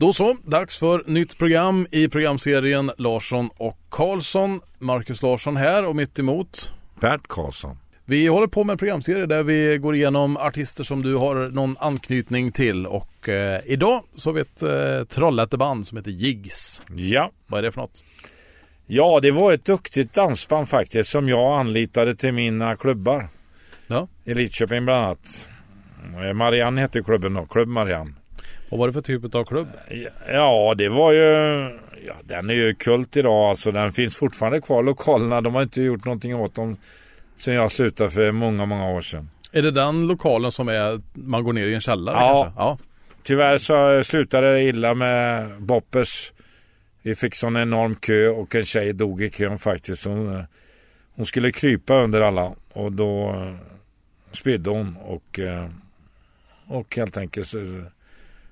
Då så, dags för nytt program i programserien Larsson och Karlsson. Marcus Larsson här och mitt emot Bert Karlsson. Vi håller på med en programserie där vi går igenom artister som du har någon anknytning till och eh, idag så har vi ett eh, Trollhätteband som heter Jigs. Ja. Vad är det för något? Ja, det var ett duktigt dansband faktiskt som jag anlitade till mina klubbar. Ja. I Lidköping bland annat. Eh, Marianne hette klubben då, Klubb Marianne. Vad var det för typ av klubb? Ja, det var ju... Ja, den är ju kult idag alltså. Den finns fortfarande kvar lokalerna. De har inte gjort någonting åt dem sen jag slutade för många, många år sedan. Är det den lokalen som är, man går ner i en källare Ja. kanske? Ja. Tyvärr så slutade det illa med Boppers. Vi fick sån enorm kö och en tjej dog i kön faktiskt. Hon, hon skulle krypa under alla och då spydde hon och, och helt enkelt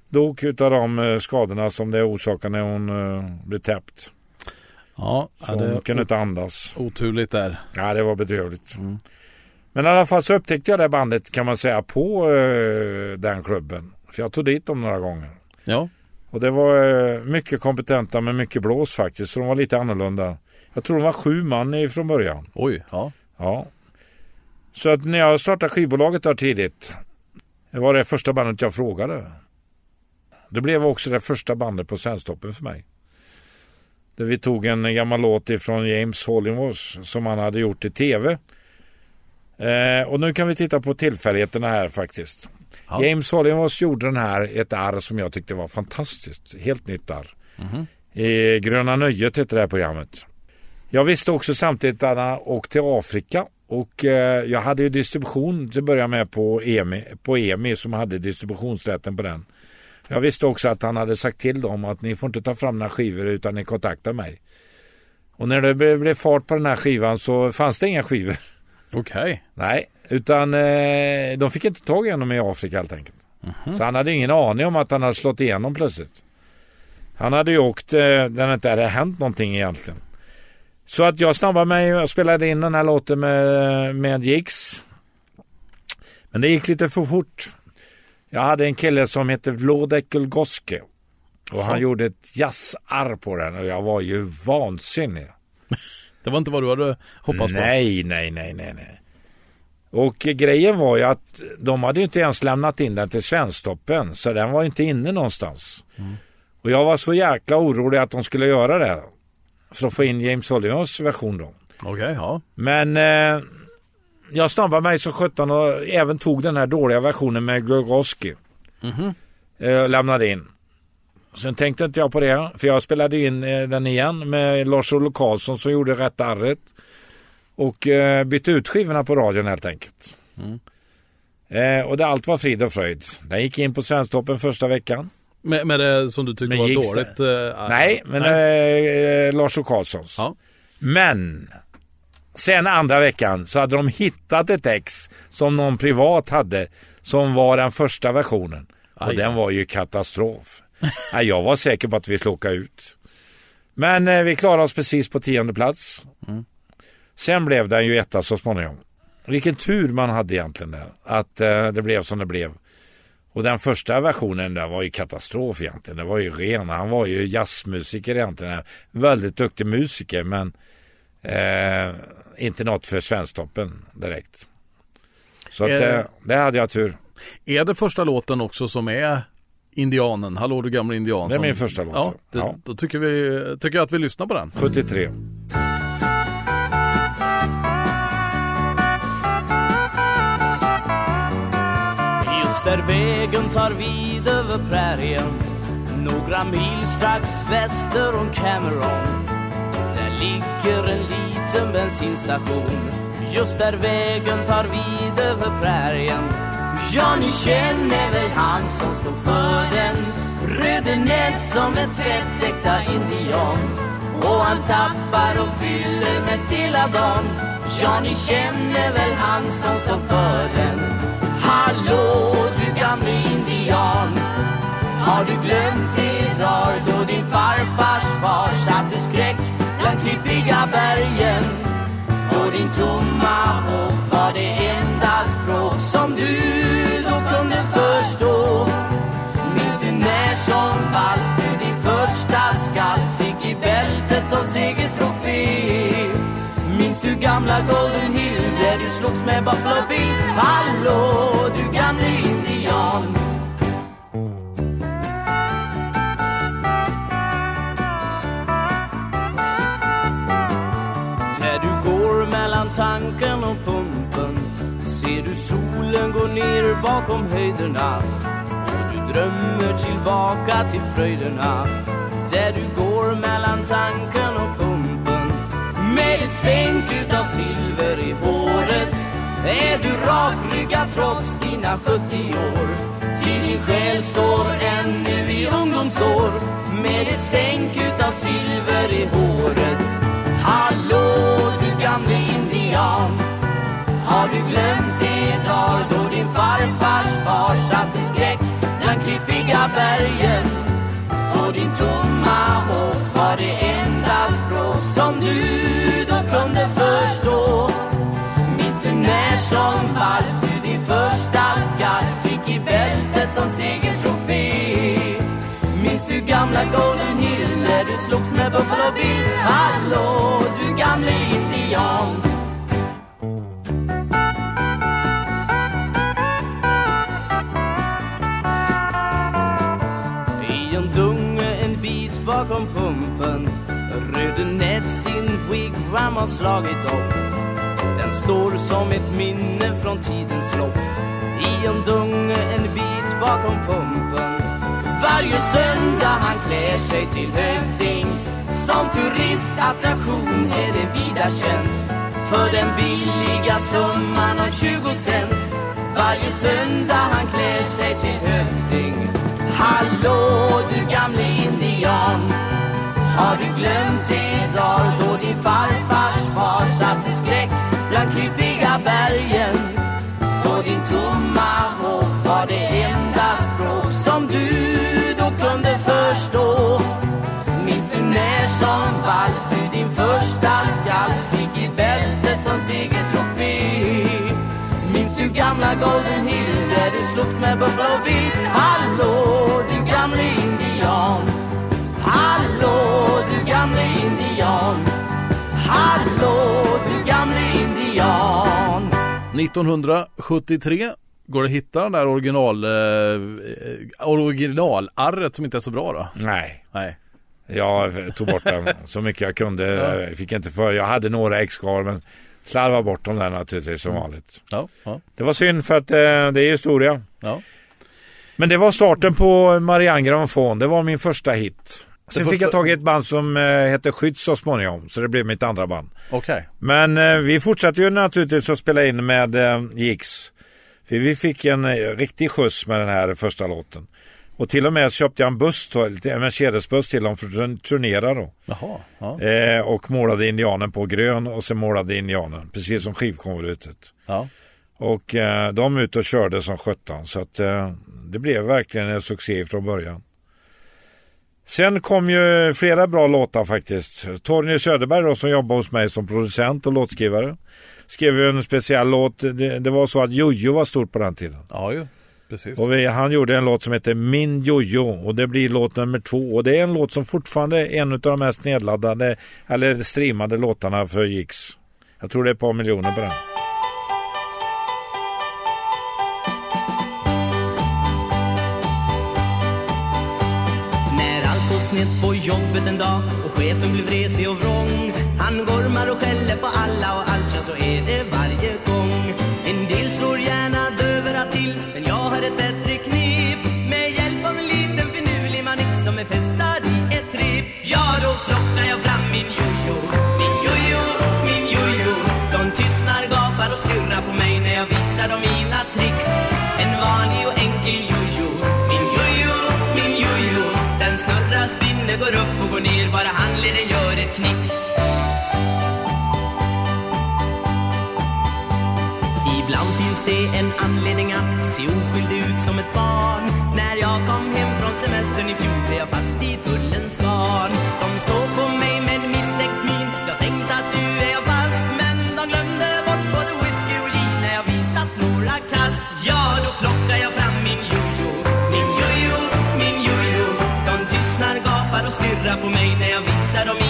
dog utav de eh, skadorna som det orsakade när hon eh, blev täppt. Ja, Så ja, det hon kunde inte andas. oturligt där. Ja, det var bedrövligt. Mm. Men i alla fall så upptäckte jag det bandet kan man säga på eh, den klubben. För jag tog dit dem några gånger. Ja, Och det var eh, mycket kompetenta med mycket blås faktiskt. Så de var lite annorlunda. Jag tror de var sju man från början. oj, ja. Ja. Så att när jag startade skivbolaget där tidigt. Det var det första bandet jag frågade. Det blev också det första bandet på Svensktoppen för mig. Där vi tog en gammal låt ifrån James Hollingworth som han hade gjort i tv. Eh, och nu kan vi titta på tillfälligheterna här faktiskt. Ja. James Hollingworth gjorde den här ett arr som jag tyckte var fantastiskt. Helt nytt arr. Mhm. I Gröna Nöjet hette det här programmet. Jag visste också samtidigt att han åkt till Afrika och eh, jag hade ju distribution till att börja med på EMI, på EMI som hade distributionsrätten på den. Jag visste också att han hade sagt till dem att ni får inte ta fram några skivor utan ni kontaktar mig. Och när det blev, fart på den här skivan så fanns det inga skivor. Okej. Nej, utan eh, de fick inte tag i honom i Afrika helt enkelt. Så han hade ingen aning om att han hade slått igenom plötsligt. Han hade ju åkt eh, där det inte hade hänt någonting egentligen. Så att jag snabbade mig och spelade in den här låten med, med Jigs. Men det gick lite för fort. Jag hade en kille som hette Vlodekel Goske. Och han Ja. gjorde ett jazzarr på den och jag var ju vansinnig. Det var inte vad du hade hoppats på? Nej, nej, nej, nej, nej. Och grejen var ju att de hade ju inte ens lämnat in den till Svensktoppen. Så den var inte inne någonstans. Och jag var så jäkla orolig att de skulle göra det. För att få in James Ollivers version då. Okej, ja. Men eh, jag snabbade mig så sjutton och även tog den här dåliga versionen med Glogoski. Mhm. Eh, lämnade in. Sen tänkte inte jag på det. För jag spelade in eh, den igen med Lars-Olle Karlsson som gjorde rätt arret. Och eh, bytte ut skivorna på radion helt enkelt. Mm. Eh, och det allt var frid och fröjd. Den gick in på Svensktoppen första veckan. Med, med det som du tyckte Men var dåligt? eh, Nej, men Eh, Lars och Karlssons. Ja. Men sen andra veckan så hade de hittat ett ex som någon privat hade som var den första versionen. Och Aj. den var ju katastrof. Jag var säker på att vi skulle åka ut. Men eh, vi klarade oss precis på tionde plats. Mm. Sen blev den ju etta så småningom. Vilken tur man hade egentligen där. Att eh, det blev som det blev. Och den första versionen där var ju katastrof egentligen. Det var ju ren. Han var ju jazzmusiker egentligen. Väldigt duktig musiker men eh, inte något för Svensktoppen direkt. Så att, Eh. eh, det hade jag tur. Är det första låten också som är Indianen? Hallå du gamla indian. Det är som- min första låt. Ja, det, Ja. då tycker, vi, tycker jag att vi lyssnar på den. 73. Just där vägen tar vid över prärien Några mil strax väster om Cameron ligger en liten bensinstation. Just där vägen tar vid över prärien. Ja, ni känner väl han som står för den. Röde nät som en tvättäkta indian. Och han tappar och fyller mest hela dagen. Ja, ni känner väl han som står för den. Hallå, du gamle indian. Har du glömt de då din farfars far satte skräck den klippiga bergen och din tomma hopp var det enda språk som du då kunde förstå. Minns du när som valp du din första skall fick i bältet som segertrofé? Minns du gamla Golden Hill där du slogs med Buffalo Bill? Hallå, du gamle indian solen går ner bakom höjderna. Och du drömmer tillbaka till fröjderna. Där du går mellan tanken och pumpen. Med ett stänk utav silver i håret. Är du rakryggad trots dina 70 år. Till din själ står ännu i ungdomsår. Med ett stänk utav silver i håret. Hallå du gamle indian. Har du glömt det dag då din farfars far satte skräck bland klippiga bergen. På din tomma tomahawk var det enda språk som du då kunde förstå. Minns du när som valp du din första skall fick i bältet som segertrofé Minns du gamla Golden Hill när du slogs med Buffalo Bill? Hallå du gamle indian. Har slagit upp Den står som ett minne från tidens lopp. I en dunge en bit bakom pumpen. Varje söndag han klär sig till hövding Som turistattraktion är det vida känt. För den billiga summan av 20 cent. Varje söndag han klär sig till hövding Hallå du gamle indian. Har du glömt det dag då din farfars far satte skräck bland klippiga bergen? Då din tomma håg var det enda språk som du då kunde förstå. Minns du när som valp du din första skall? Fick i bältet som segertrofé. Minns du gamla Golden Hill där du slogs med Buffalo Bill? Hallå du gamle indien gamle indian Hallå du gamle indian 1973 går det att hitta den där original, eh, originalarret som inte är så bra då? Nej. Nej. Jag tog bort den så mycket jag kunde. Jag fick inte för. Jag hade några ex kvar men slarvade bort dem där naturligtvis som vanligt. Ja, ja, Det var synd för att eh, det är historia. ja. Men det var starten på Marianne Grammofon. Det var min första hit. Sen Det fick första- jag tag i ett band som eh, hette Skydd så småningom. Så det blev mitt andra band. Okej. Men eh, vi fortsatte ju naturligtvis att spela in med eh, Jigs. För vi fick en eh, riktig skjuts med den här första låten. Och till och med köpte jag en buss, en Mercedes-buss till dem för att turn- turnera då. Jaha. Ja. Eh, och målade indianen på grön och sen målade indianen. Precis som skivkonvolutet. ja. Och eh, de ut och körde som sjutton. Så att eh, det blev verkligen en succé från början. Sen kom ju flera bra låtar faktiskt. Torgny Söderberg då, som jobbar hos mig som producent och låtskrivare. Skrev ju en speciell låt. Det, det var så att Jojo var stort på den tiden. Ja ju. Precis. Och vi, han gjorde en låt som heter Min Jojo och det blir låt nummer två. Och det är en låt som fortfarande är en av de mest nedladdade eller streamade låtarna för Jix. Jag tror det är ett par miljoner på den. Snett på jobbet en dag. Och chefen blir vresig och vrång. Han gormar och skäller på alla och allt, ja så är det varje gång. En del slår gärna dövörat till, men jag har ett bättre knep. Med hjälp av en liten finurlig manick som är fästad i ett rep. Ja, då plockar jag såg på mig med misstänkt min. Jag tänkte att nu är jag fast Men de glömde bort både whisky och gin När jag visat några kast. Ja, då plockar jag fram min jojo Min jojo, min jojo. De tystnar, gapar och stirrar på mig När jag visar dem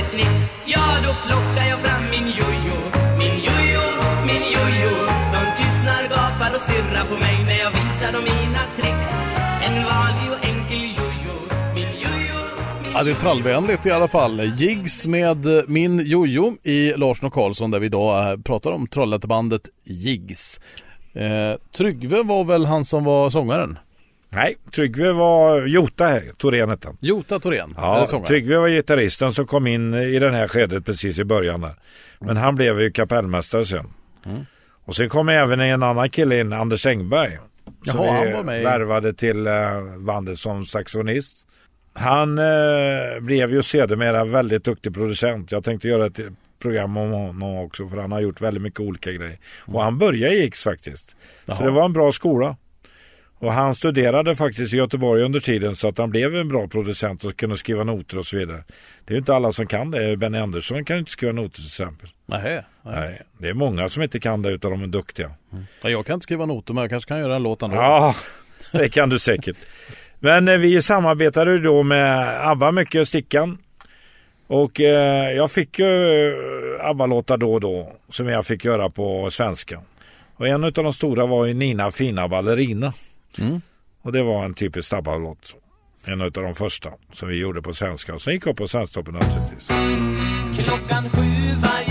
ett Ja, då plockar jag fram min jojo Min jojo, min jojo De tystnar, gapar och stirrar på mig när jag visar dem mina tricks En vanlig och enkel jojo Min jojo, min Ja, det är trallvänligt i alla fall. Jigs med eh, Min Jojo i Larsson och Karlsson där vi idag eh, pratar om Trollhättebandet Jigs. Eh, Tryggve var väl han som var sångaren? Nej, Tryggve var Jota Thorén hette han. Jota Thorén, Ja. Tryggve var gitarristen som kom in i det här skedet precis i början där. Men han blev ju kapellmästare sen. Mm. Och sen kom även en annan kille in, Anders Engberg. Som Jaha, han var med värvade till eh, bandet som saxofonist. Han eh, blev ju sedermera väldigt duktig producent. Jag tänkte göra ett program om honom också för han har gjort väldigt mycket olika grejer. Och han började i X faktiskt. Jaha. Så det var en bra skola. Och han studerade faktiskt i Göteborg under tiden så att han blev en bra producent och kunde skriva noter och så vidare. Det är ju inte alla som kan det. Benny Andersson kan ju inte skriva noter till exempel. Nej, nej. Det är många som inte kan det utan de är duktiga. Ja, Jag kan inte skriva noter men jag kanske kan göra en låt ändå. Ja, det kan du säkert. Men eh, vi samarbetade ju då med ABBA mycket, Stickan. Och eh, jag fick ju eh, ABBA-låtar då och då som jag fick göra på svenska. Och en av de stora var ju Nina fina ballerina. Mm. Och det var en typisk ABBA-låt. En av de första som vi gjorde på svenska. Och sen gick upp på Svensktoppen naturligtvis. Klockan sju varje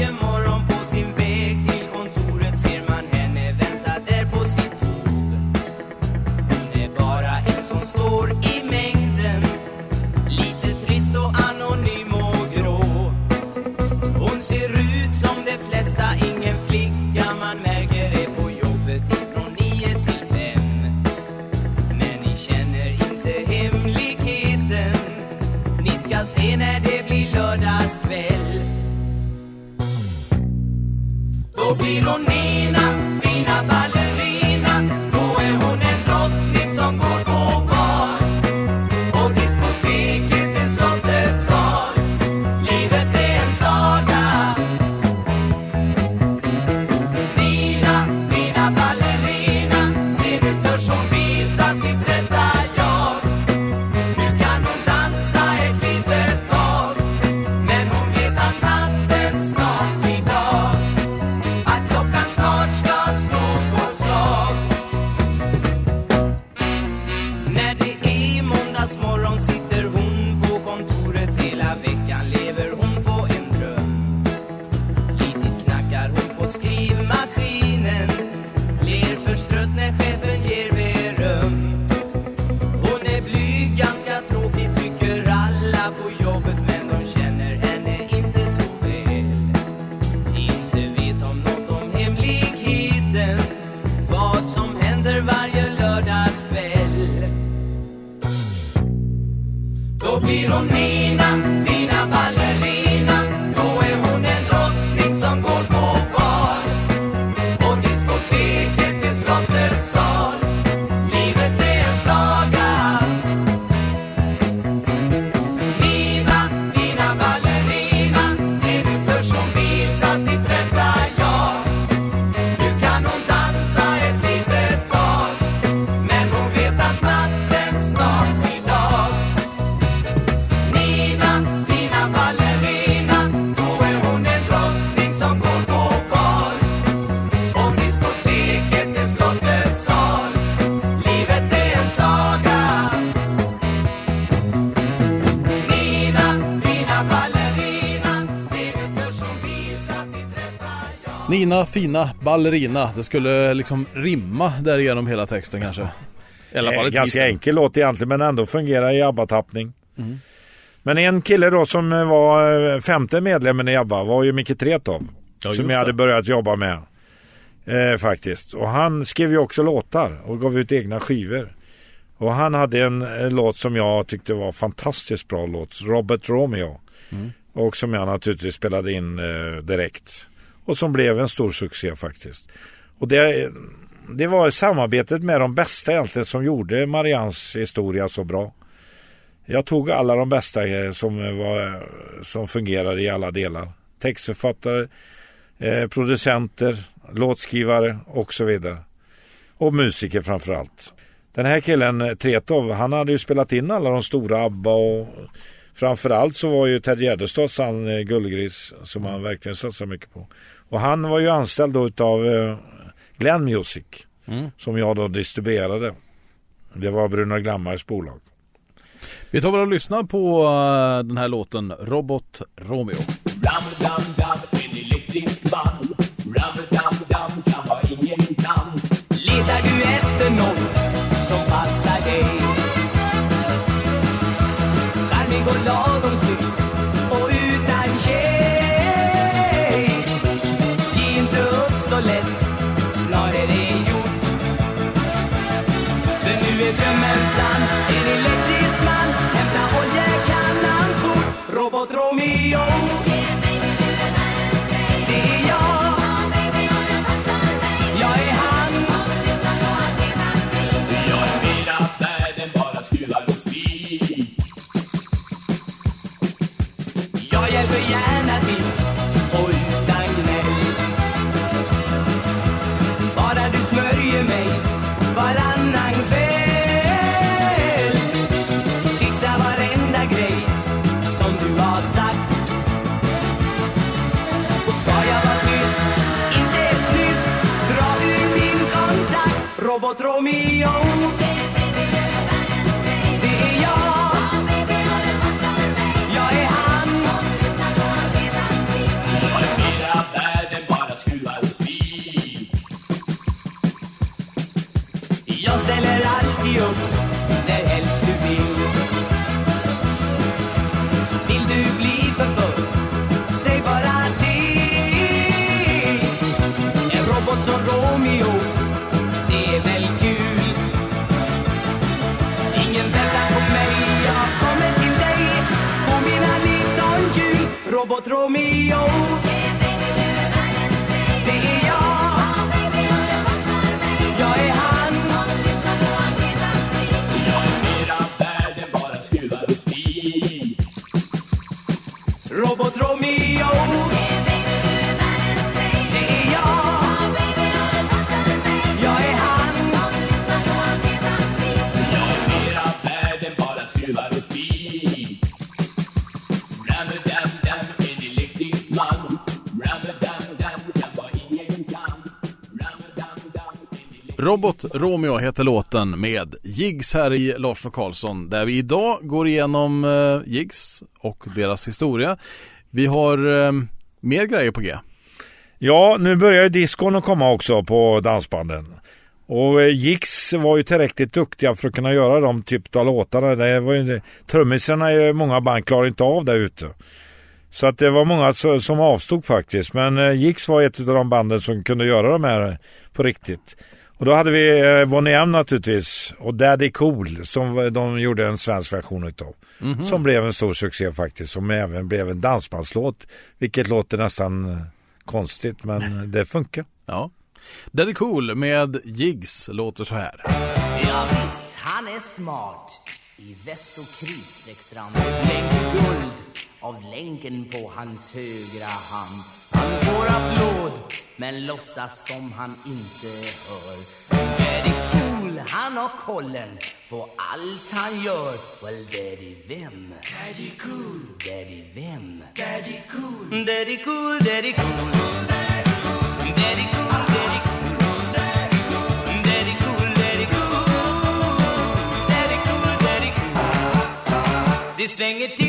ska se när det blir lördagskväll. Då blir hon ner fina ballerina. Det skulle liksom rimma därigenom hela texten kanske. I alla fall Eh, Ganska enkel låt egentligen men ändå fungerar i ABBA-tappning. Mm. Men en kille då som eh, var eh, femte medlemmen i ABBA var ju Micke Tretow. Ja, som jag hade det. börjat jobba med. Eh, faktiskt. Och han skrev ju också låtar och gav ut egna skivor. Och han hade en, en låt som jag tyckte var fantastiskt bra låt, Robert Romeo. Mm. Och som jag naturligtvis spelade in eh, direkt. Och som blev en stor succé faktiskt. Och det, det var samarbetet med de bästa egentligen som gjorde Marians historia så bra. Jag tog alla de bästa eh, som, var, som fungerade i alla delar. Textförfattare, eh, producenter, låtskrivare och så vidare. Och musiker framför allt. Den här killen eh, Tretov, han hade ju spelat in alla de stora ABBA och framförallt så var ju Ted Gärdestads han eh, Gullgris som han verkligen satsade mycket på. Och han var ju anställd då utav eh, Glenn Music Mm. som jag då distribuerade. Det var Bruno Glammars bolag. Vi tar väl och lyssnar på eh, den här låten Robot Romeo. Ram-dam-dam, en elektrisk man kontakt Robot Robot Romeo Det Robot Romeo heter låten med Jigs här i Larsson och Karlsson där vi idag går igenom eh, Jigs och deras historia. Vi har eh, mer grejer på G. Ja, nu börjar ju diskon att komma också på dansbanden. Och eh, Jigs Jix var ju tillräckligt duktiga för att kunna göra de typ av låtarna. Det var ju, trummisarna i många band klarar inte av där ute. Så att det var många som avstod faktiskt. Men eh, Jigs Jix var ett av de banden som kunde göra de här på riktigt. Och då hade vi eh, Bonnie M naturligtvis och Daddy Cool som de gjorde en svensk version utav. Som blev en stor succé faktiskt. Som även blev en dansbandslåt. Vilket låter nästan eh, konstigt men det funkar. Ja. Daddy Cool med Jigs låter så här. Ja visst, han är smart I väst och kritstrecksrand Länk guld av länken på hans högra hand. Han får applåd men låtsas som han inte hör. Daddy cool, han har kollen på allt han gör. Well, daddy vem? Daddy cool. Daddy vem? Daddy cool Daddy cool, daddy cool Daddy cool, daddy cool Daddy cool, Det svänger till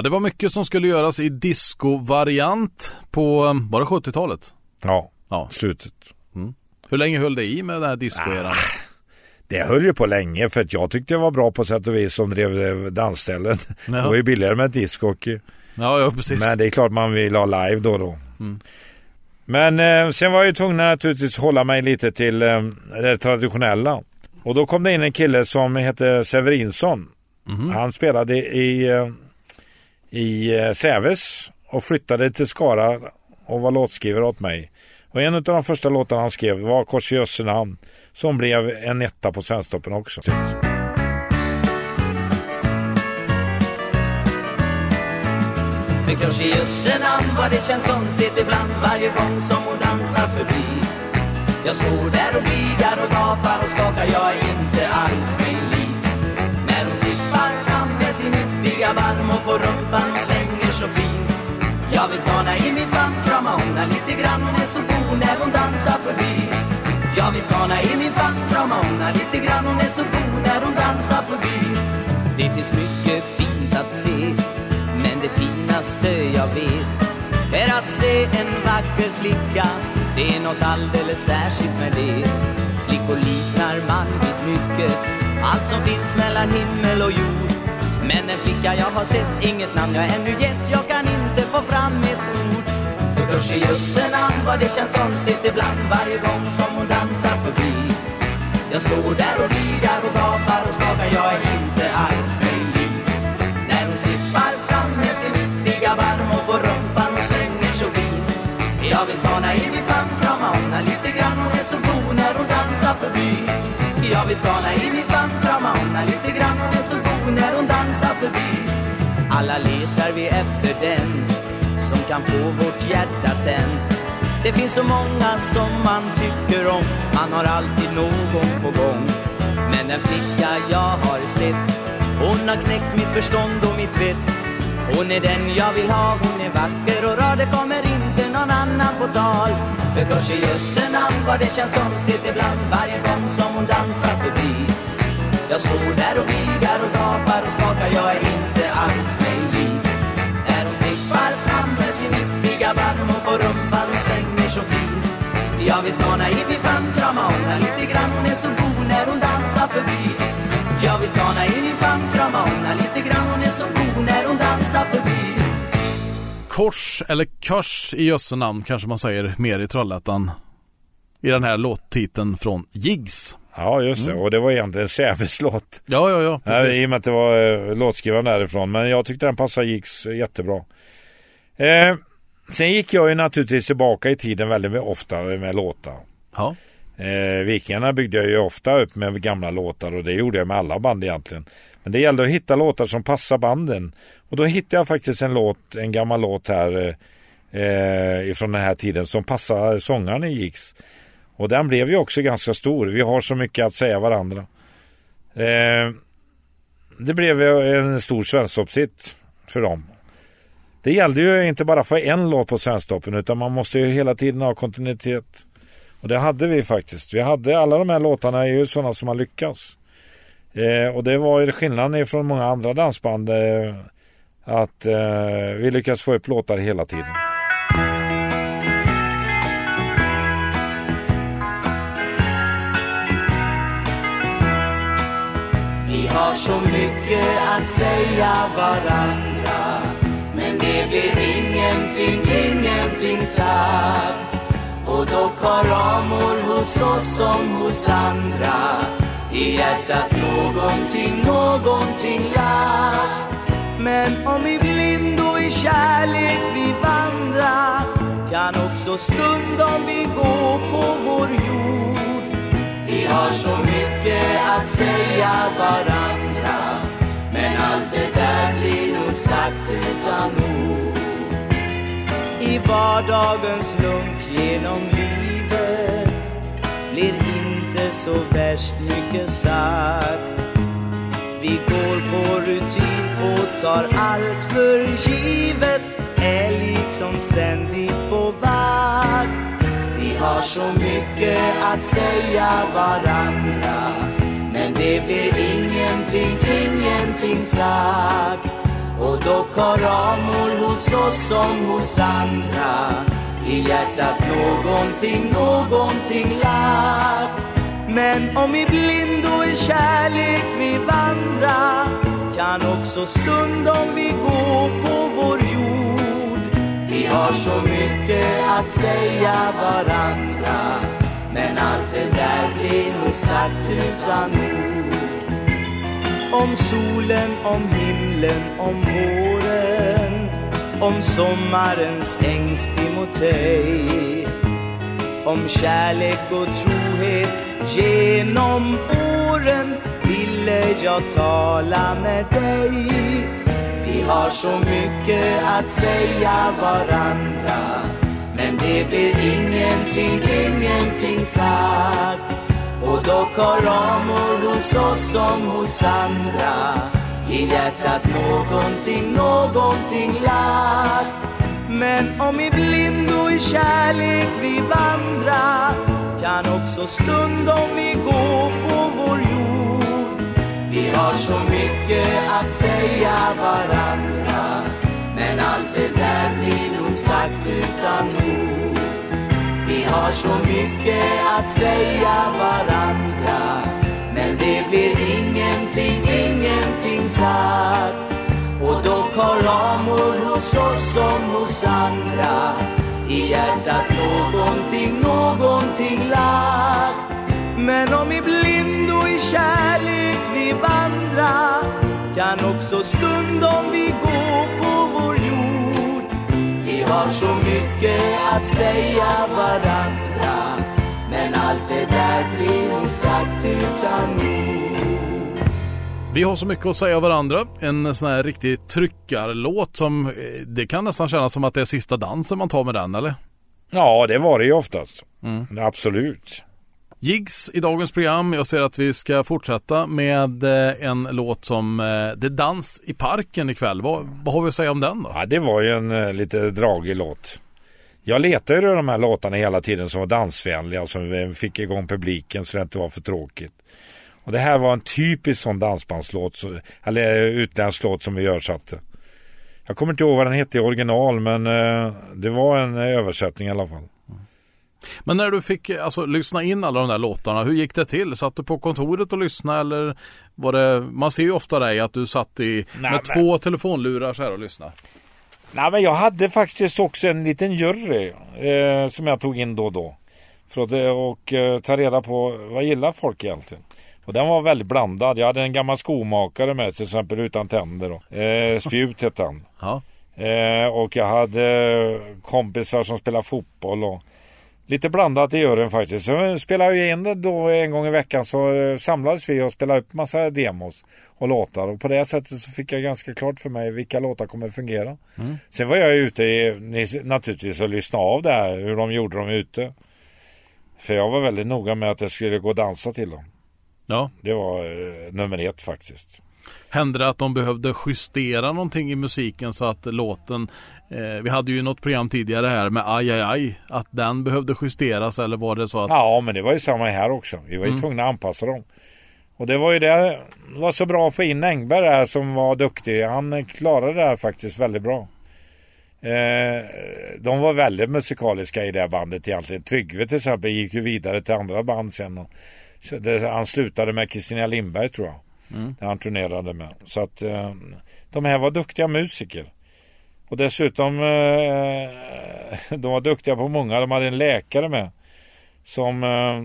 Ja, det var mycket som skulle göras i disco-variant på, var det 70-talet? Ja, Ja. slutet. Hur länge höll det i med den här disco-eran? Det höll ju på länge för att jag tyckte det var bra på sätt och vis som drev dansställen. Ja. Det var ju billigare med discjockey. Ja, ja precis. Men det är klart man vill ha live då och då. Men eh, sen var jag ju tvungen naturligtvis hålla mig lite till eh, det traditionella. Och då kom det in en kille som hette Severinsson. Han spelade i, eh, i eh, Säves och flyttade till Skara och var låtskrivare åt mig. Och en av de första låtarna han skrev var Kors i Jösse namn som blev en etta på Svensktoppen också. För kors i jösse namn vad det känns konstigt ibland varje gång som hon dansar förbi. Jag står där och bligar och gapar och skakar, jag är inte alls mig lik. Jag varm och på rumpan hon svänger så fin. Jag vill bana i min famn, krama om henne lite grann, hon är så god när hon dansar förbi. Jag vill ta i min famn, krama om henne lite grann, hon är så god när hon dansar förbi. Det finns mycket fint att se men det finaste jag vet är att se en vacker flicka Det är något alldeles särskilt med det Flickor liknar man vid mycket Allt som finns mellan himmel och jord men en flicka jag har sett, inget namn jag ännu gett. Jag kan inte få fram ett ord. För kurs i jösse namn vad det känns konstigt ibland. Varje gång som hon dansar förbi. Jag står där och bligar och gapar och skakar. Jag är inte alls mig lik när hon trippar fram med sin yppiga barm och på rumpan hon svänger så fin Jag vill bana i min famn, krama om henne lite grann. Hon är så god när hon dansar förbi. Jag vill ta henne i min famn, krama om henne lite grann Hon är så god när hon dansar förbi. Alla letar vi efter den som kan få vårt hjärta tänt. Det finns så många som man tycker om. Man har alltid någon på gång. Men den flicka jag har sett hon har knäckt mitt förstånd och mitt vett. Hon är den jag vill ha, hon är vacker och rar Det kommer in någon annan på tal. För kors i jösse namn vad det känns konstigt ibland. Varje gång som hon dansar förbi. Jag står där och vigar och gapar och skakar. Jag är inte alls mig lik När hon klippar fram med sin yppiga barm Och på rumpan hon svänger så fin. Jag vill ta i Kors eller körs i jösse namn kanske man säger mer i Trollhättan. I den här låttiteln från Jigs. Ja just det, och det var egentligen Säves låt. Ja, ja, ja. Ja, Precis. I och med att det var eh, låtskrivaren därifrån. Men jag tyckte den passade Jigs jättebra. Eh, sen gick jag ju naturligtvis tillbaka i tiden väldigt ofta med låtar. Ja. Eh, Vikingarna byggde jag ju ofta upp med gamla låtar och det gjorde jag med alla band egentligen. Men det gällde att hitta låtar som passar banden. Och då hittade jag faktiskt en låt, en gammal låt här eh, eh ifrån den här tiden som passar sångaren i Jigs. Och den blev ju också ganska stor. Vi har så mycket att säga varandra. Eh, det blev en stor svensktoppshit för dem. Det gällde ju inte bara få en låt på Svensktoppen utan man måste ju hela tiden ha kontinuitet. Och det hade vi faktiskt. Vi hade alla de här låtarna är ju sådana som har lyckats. Eh, och det var ju skillnaden från många andra dansband eh, att eh, vi lyckas få upp låtar hela tiden. Vi har så mycket att säga varandra Men det blir ingenting, ingenting sagt Och dock har amor hos oss som hos andra i hjärtat någonting, någonting lagt Men om i blind och i kärlek vi vandrar Kan också stundom vi gå på vår jord. Vi har så mycket att säga varandra Men allt det där blir nog sagt utan ord. I vardagens lunk genom livet Blir inte så värst mycket sagt. Vi går på rutin och tar allt för givet. Är liksom ständigt på vakt. Vi har så mycket att säga varandra Men det blir ingenting, ingenting sagt. Och dock har amor hos oss som hos andra. I hjärtat någonting, någonting lagt. Men om i blindo i kärlek vi vandra Kan också stundom vi gå på vår jord. Vi har så mycket att säga varandra Men allt det där blir nog sagt utan ord. Om solen, om himlen, om våren Om sommarens ängst emot dig. Om kärlek och trohet genom åren Ville jag tala med dig. Vi har så mycket att säga varandra Men det blir ingenting, ingenting sagt. Och dock har amor hos oss som hos andra I hjärtat någonting, någonting lagt. Men om i blind och i kärlek vi vandra Kan också stundom vi gå på vår jord. Vi har så mycket att säga varandra Men allt det där blir nog sagt utan ord. Vi har så mycket att säga varandra Men det blir ingenting, ingenting sagt. Och dock har amor hos oss som hos andra. I hjärtat någonting, någonting lagt. Men om i blindo i kärlek vi vandra Kan också stundom vi gå på vår jord. Vi har så mycket att säga varandra Men allt det där blir nog sagt utan ord. Vi har så mycket att säga varandra. En sån här riktig tryckarlåt som eh, det kan nästan kännas som att det är sista dansen man tar med den eller? Ja, det var det ju oftast. Absolut. Jigs i dagens program. Jag ser att vi ska fortsätta med eh, en låt som eh, Det är dans i parken ikväll. Vad, vad har vi att säga om den då? Ja, det var ju en lite dragig låt. Jag letade ju de här låtarna hela tiden som var dansvänliga och som fick igång publiken så det inte var för tråkigt. Och det här var en typisk sån dansbandslåt, eller eh, utländsk låt som vi översatte. Jag kommer inte ihåg vad den hette i original men eh, det var en eh, översättning i alla fall. Men när du fick eh, alltså, lyssna in alla de där låtarna, hur gick det till? Satt du på kontoret och lyssnade eller var det, man ser ju ofta dig att du satt i, Nej, med men- två telefonlurar så här och lyssnade. Nej men jag hade faktiskt också en liten jury eh, som jag tog in då och då. För att eh, och, eh, ta reda på vad gillar folk egentligen. Och den var väldigt blandad. Jag hade en gammal skomakare med till exempel utan tänder. Då. Eh, Spjut hette han. Ja. Eh, och jag hade kompisar som spelade fotboll och lite blandat i juryn faktiskt. Så spelade jag in det då en gång i veckan så eh, samlades vi och spelade upp massa demos och låtar. Och på det sättet så fick jag ganska klart för mig vilka låtar kommer fungera. Sen var jag ute i, naturligtvis och lyssnade av det här, hur de gjorde dem ute. För jag var väldigt noga med att det skulle gå att dansa till dem. Ja. Det var eh, nummer ett faktiskt. Hände det att de behövde justera någonting i musiken så att låten eh, Vi hade ju något program tidigare här med Aj aj aj Att den behövde justeras eller var det så att Ja, men det var ju samma här också. Vi var ju tvungna att anpassa dem. Och det var ju det, var så bra att få in Engberg här som var duktig. Han klarade det här faktiskt väldigt bra. Eh, de var väldigt musikaliska i det här bandet egentligen. Tryggve till exempel gick ju vidare till andra band sen. Och, han slutade med Kristina Lindberg tror jag. Där han turnerade med. Så att eh, de här var duktiga musiker. Och dessutom eh, de var duktiga på många. De hade en läkare med. Som, eh,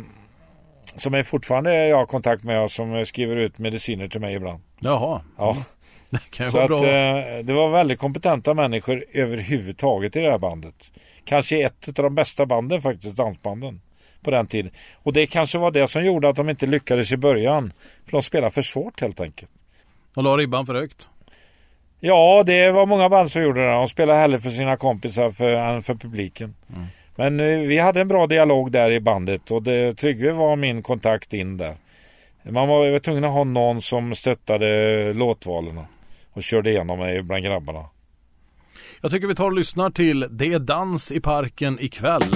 som är fortfarande jag har kontakt med och som skriver ut mediciner till mig ibland. Jaha, Ja. det kan Så vara att bra det var väldigt kompetenta människor överhuvudtaget i det här bandet. Kanske ett av de bästa banden faktiskt, dansbanden. På den tiden. Och det kanske var det som gjorde att de inte lyckades i början. För de spelade för svårt helt enkelt. De la ribban för högt Ja, det var många band som gjorde det. De spelade hellre för sina kompisar för, än för publiken. Men eh, vi hade en bra dialog där i bandet och det, Tryggve var min kontakt in där. Man var, var tvungen att ha någon som stöttade låtvalen och körde igenom mig bland grabbarna. Jag tycker vi tar och lyssnar till Det är dans i parken ikväll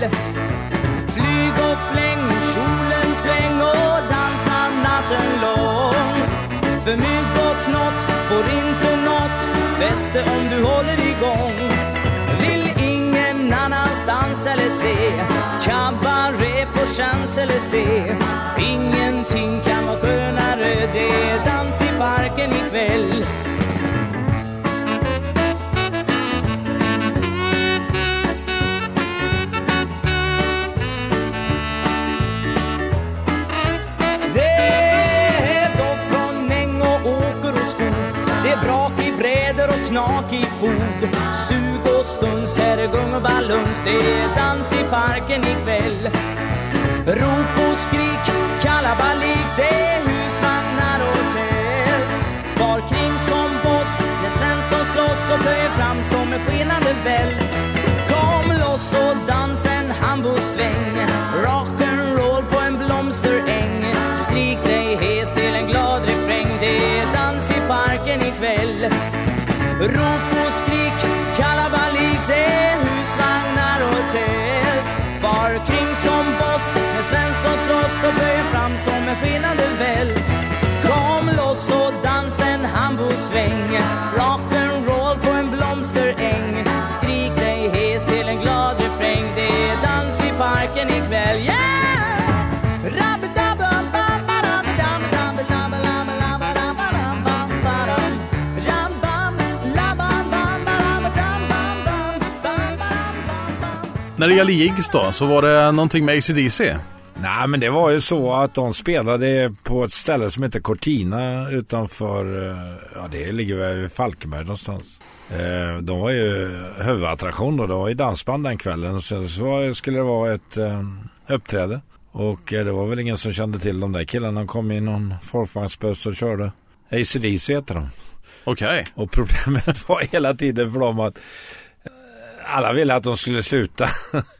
ikväll. Flyg och fläng, kjolen sväng och dansa natten lång. För mygg och knott får inte nåt fäste om du håller igång. Vill ingen annanstans eller se kabaré på chans eller se. Ingenting kan vara skönare, det är dans i parken ikväll. Fog. Sug och stuns, här gung och baluns Det är dans i parken ikväll. Rop och skrik, kalabalik Se husvagnar och tält. Far kring som boss när Svensson slåss och böjer fram som en skenande vält. Kom loss och dans en hambosväng, Rock'n'roll på en blomsteräng. Skrik dig hes till en glad refräng. Det är dans i parken ikväll. Rop så slåss böjer fram som en skenande vält Kom loss och dans en handbollssväng Rock'n'roll på en blomsteräng Skrik dig hes till en glad refräng Det är dans i parken ikväll, yeah! När det gäller Jigs då, så var det någonting med ACDC. Nej men det var ju så att de spelade på ett ställe som heter Cortina utanför, eh, ja det ligger väl i Falkenberg någonstans. Eh, De var ju huvudattraktion då, det var ju dansband den kvällen. Sen så skulle det vara ett eh, uppträde. Och det var väl ingen som kände till de där killarna. De kom i någon folkvagnsbuss och körde. ACDC heter de. Okej. Och problemet var hela tiden för dem att alla ville att de skulle sluta.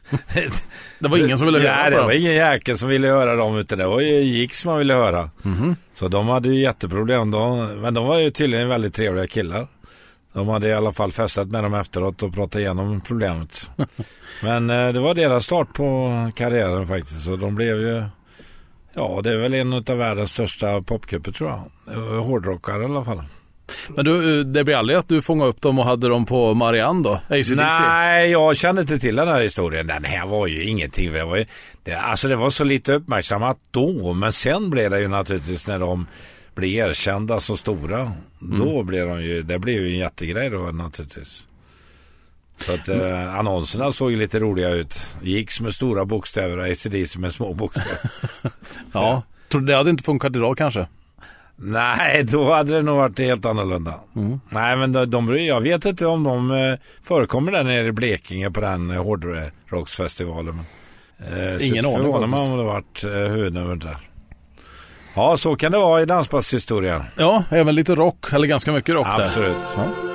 Det var ingen som ville höra Nej, det dem. var ingen jäkel som ville höra dem utan det var ju Jigs man ville höra. Mhm. Så de hade ju jätteproblem. De, men de var ju tydligen väldigt trevliga killar. De hade i alla fall festat med dem efteråt och pratat igenom problemet. men eh, det var deras start på karriären faktiskt. Så de blev ju, ja det är väl en av världens största popgrupper tror jag. Eh, Hårdrockare i alla fall. Men du, det blev aldrig att du fångade upp dem och hade dem på Marianne då? ACDC? Nej, jag kände inte till den här historien. Den här var ju ingenting. Det var, ju, det, alltså det var så lite uppmärksammat då. Men sen blev det ju naturligtvis när de blev erkända så stora. Då blev de ju, det blev ju en jättegrej då naturligtvis. Så att eh, annonserna såg ju lite roliga ut. Gigs med stora bokstäver och ACDC med små bokstäver. Ja. Tror du det hade inte funkat idag kanske? Nej, då hade det nog varit helt annorlunda. Nej, men de, de, jag vet inte om de eh, förekommer där nere i Blekinge på den eh, hårdrocksfestivalen. Eh, Ingen aning förvånar mig om det varit eh, huvudnumret där. Ja, så kan det vara i dansbandshistorien. Ja, även lite rock, eller ganska mycket rock där. Absolut. Hundra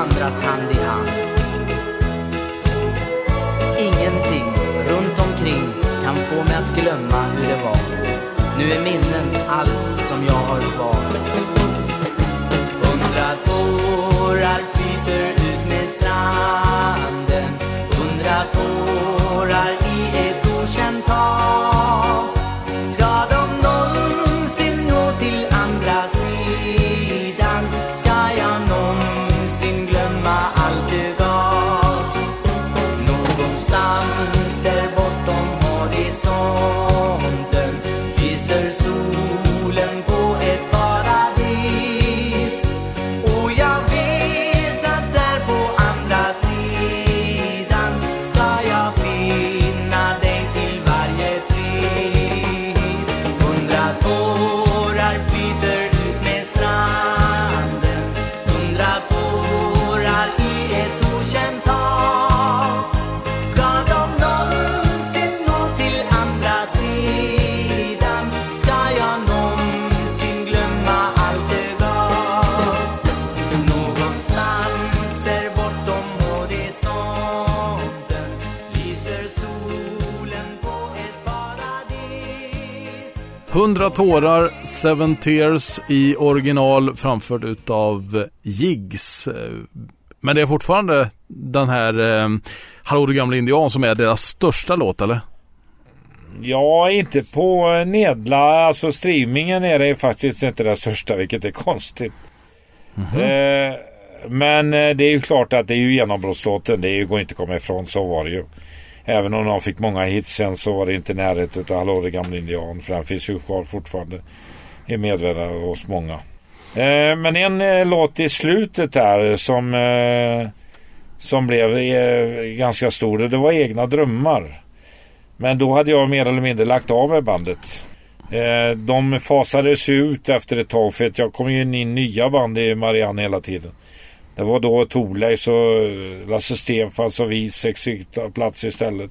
vandrat hand i hand. Ingenting runt omkring kan få mig att glömma hur det var. Nu är minnen allt som jag har kvar. 100 tårar, Seven Tears i original framförd utav Jigs. Men det är fortfarande den här eh, Hallå du gamla indian som är deras största låt eller? Ja, inte på nedla, alltså streamingen är det faktiskt inte den största, vilket är konstigt. Eh, men eh, det är ju klart att det är ju genombrottslåten, det går inte att komma ifrån, så var det ju. Även om de fick många hits sen så var det inte i närheten av Hallå det gamla indian, för den finns ju kvar fortfarande i medvetande hos många. Eh, men en eh, låt i slutet där som, eh, som blev eh, ganska stor, det var Egna drömmar. Men då hade jag mer eller mindre lagt av med bandet. Eh, de fasades ut efter ett tag för att jag kom ju in i nya band i Marianne hela tiden. Det var då Thorleifs och Lasse Stefans och Wieseks fick plats istället.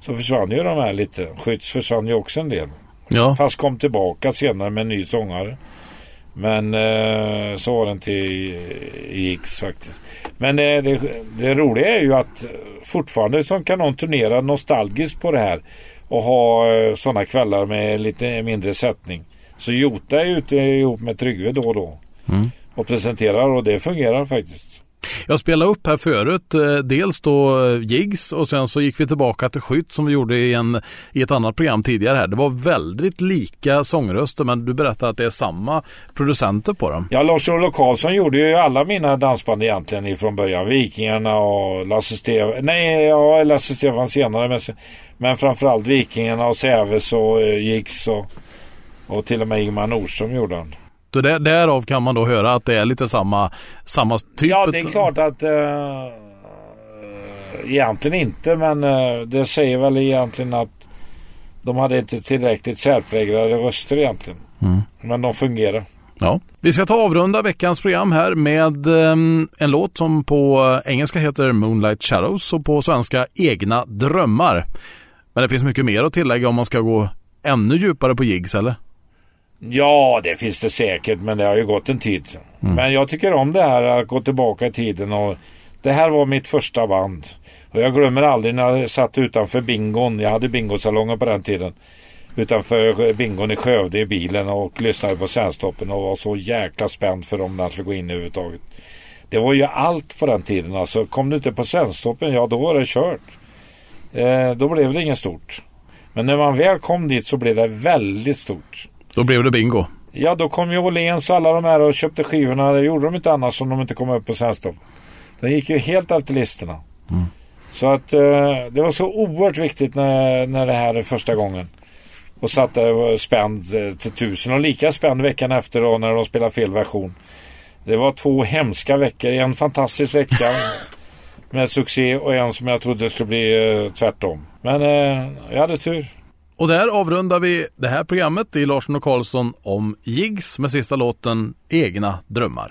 Så försvann ju de här lite. Skytts försvann ju också en del. Ja. Fast kom tillbaka senare med en ny sångare. Men eh, så var det inte i, i X faktiskt. Men det, det, det roliga är ju att fortfarande så kan någon turnera nostalgiskt på det här. Och ha eh, sådana kvällar med lite mindre sättning. Så Jota är ute ihop med Tryggve då och då. Och presenterar och det fungerar faktiskt. Jag spelade upp här förut, eh, dels då eh, Jigs och sen så gick vi tillbaka till Skytt som vi gjorde i, en, i ett annat program tidigare här. Det var väldigt lika sångröster men du berättar att det är samma producenter på dem. Ja, Lars-Olof Karlsson gjorde ju alla mina dansband egentligen ifrån början. Vikingarna och Lasse Stefan. Nej, ja, Lasse Stefan senare. Men, men framförallt Vikingarna och Säves och Jigs och, och till och med Ingmar Nordström gjorde han. Så där, därav kan man då höra att det är lite samma, samma typ. Ja, det är klart att uh, egentligen inte, men uh, det säger väl egentligen att de hade inte tillräckligt särpräglade röster egentligen. Mm. Men de fungerar. Ja. Vi ska ta avrunda veckans program här med um, en låt som på engelska heter Moonlight Shadows och på svenska Egna drömmar. Men det finns mycket mer att tillägga om man ska gå ännu djupare på jigs eller? Ja, det finns det säkert, men det har ju gått en tid. Men jag tycker om det här att gå tillbaka i tiden och det här var mitt första band. Och jag glömmer aldrig när jag satt utanför bingon. Jag hade bingosalonger på den tiden. Utanför bingon i Skövde i bilen och lyssnade på Sandstoppen och var så jäkla spänd för om den skulle gå in överhuvudtaget. Det var ju allt på den tiden alltså. Kom du inte på Sandstoppen, ja då var det kört. Eh, då blev det inget stort. Men när man väl kom dit så blev det väldigt stort. Då blev det bingo. Ja, då kom ju Åhléns och alla de här och köpte skivorna. Det gjorde de inte annars om de inte kom upp på Sandstopp. Den gick ju helt efter listorna. Så att eh, det var så oerhört viktigt när, när det här är första gången. Och satt där och var spänd eh, till tusen och lika spänd veckan efter då när de spelade fel version. Det var två hemska veckor. En fantastisk vecka med succé och en som jag trodde skulle bli eh, tvärtom. Men eh, jag hade tur. Och där avrundar vi det här programmet i Larsson och Karlsson om Jigs med sista låten Egna drömmar.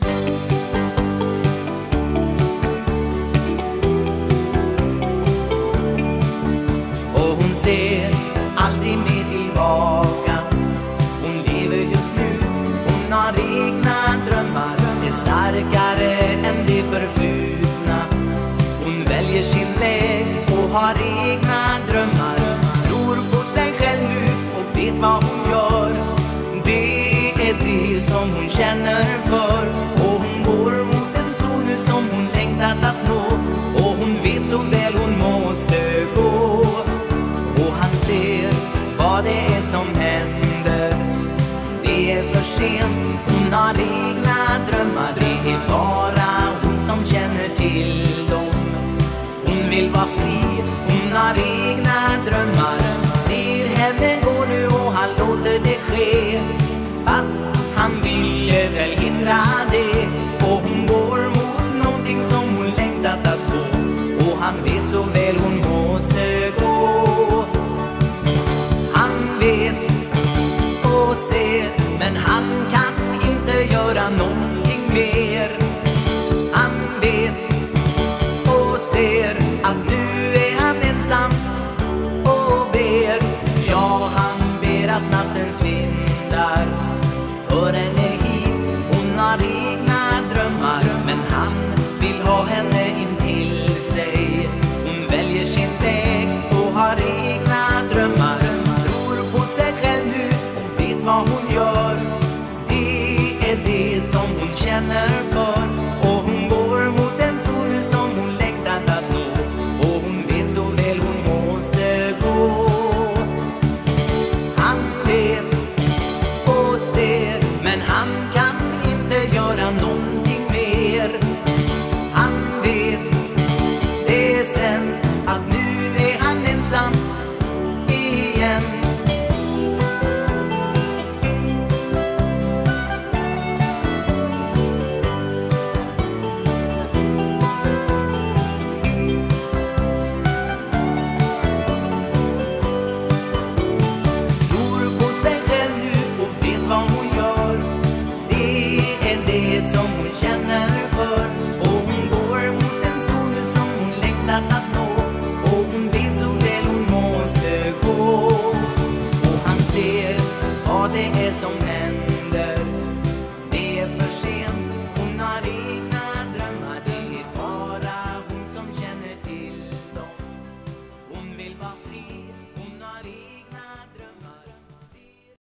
Och hon ser aldrig mer tillbaka. Hon lever just nu, hon har egna drömmar. Är starkare än det förflutna. Hon väljer sin väg och har egna drömmar vet vad hon gör. Det är det som hon känner för. Och hon går mot en sol nu som hon längtat att nå. Och hon vet så väl hon måste gå. Och han ser vad det är som händer. Det är för sent, hon har egna drömmar. Det är bara hon som känner till dem. Hon vill vara fri, nu och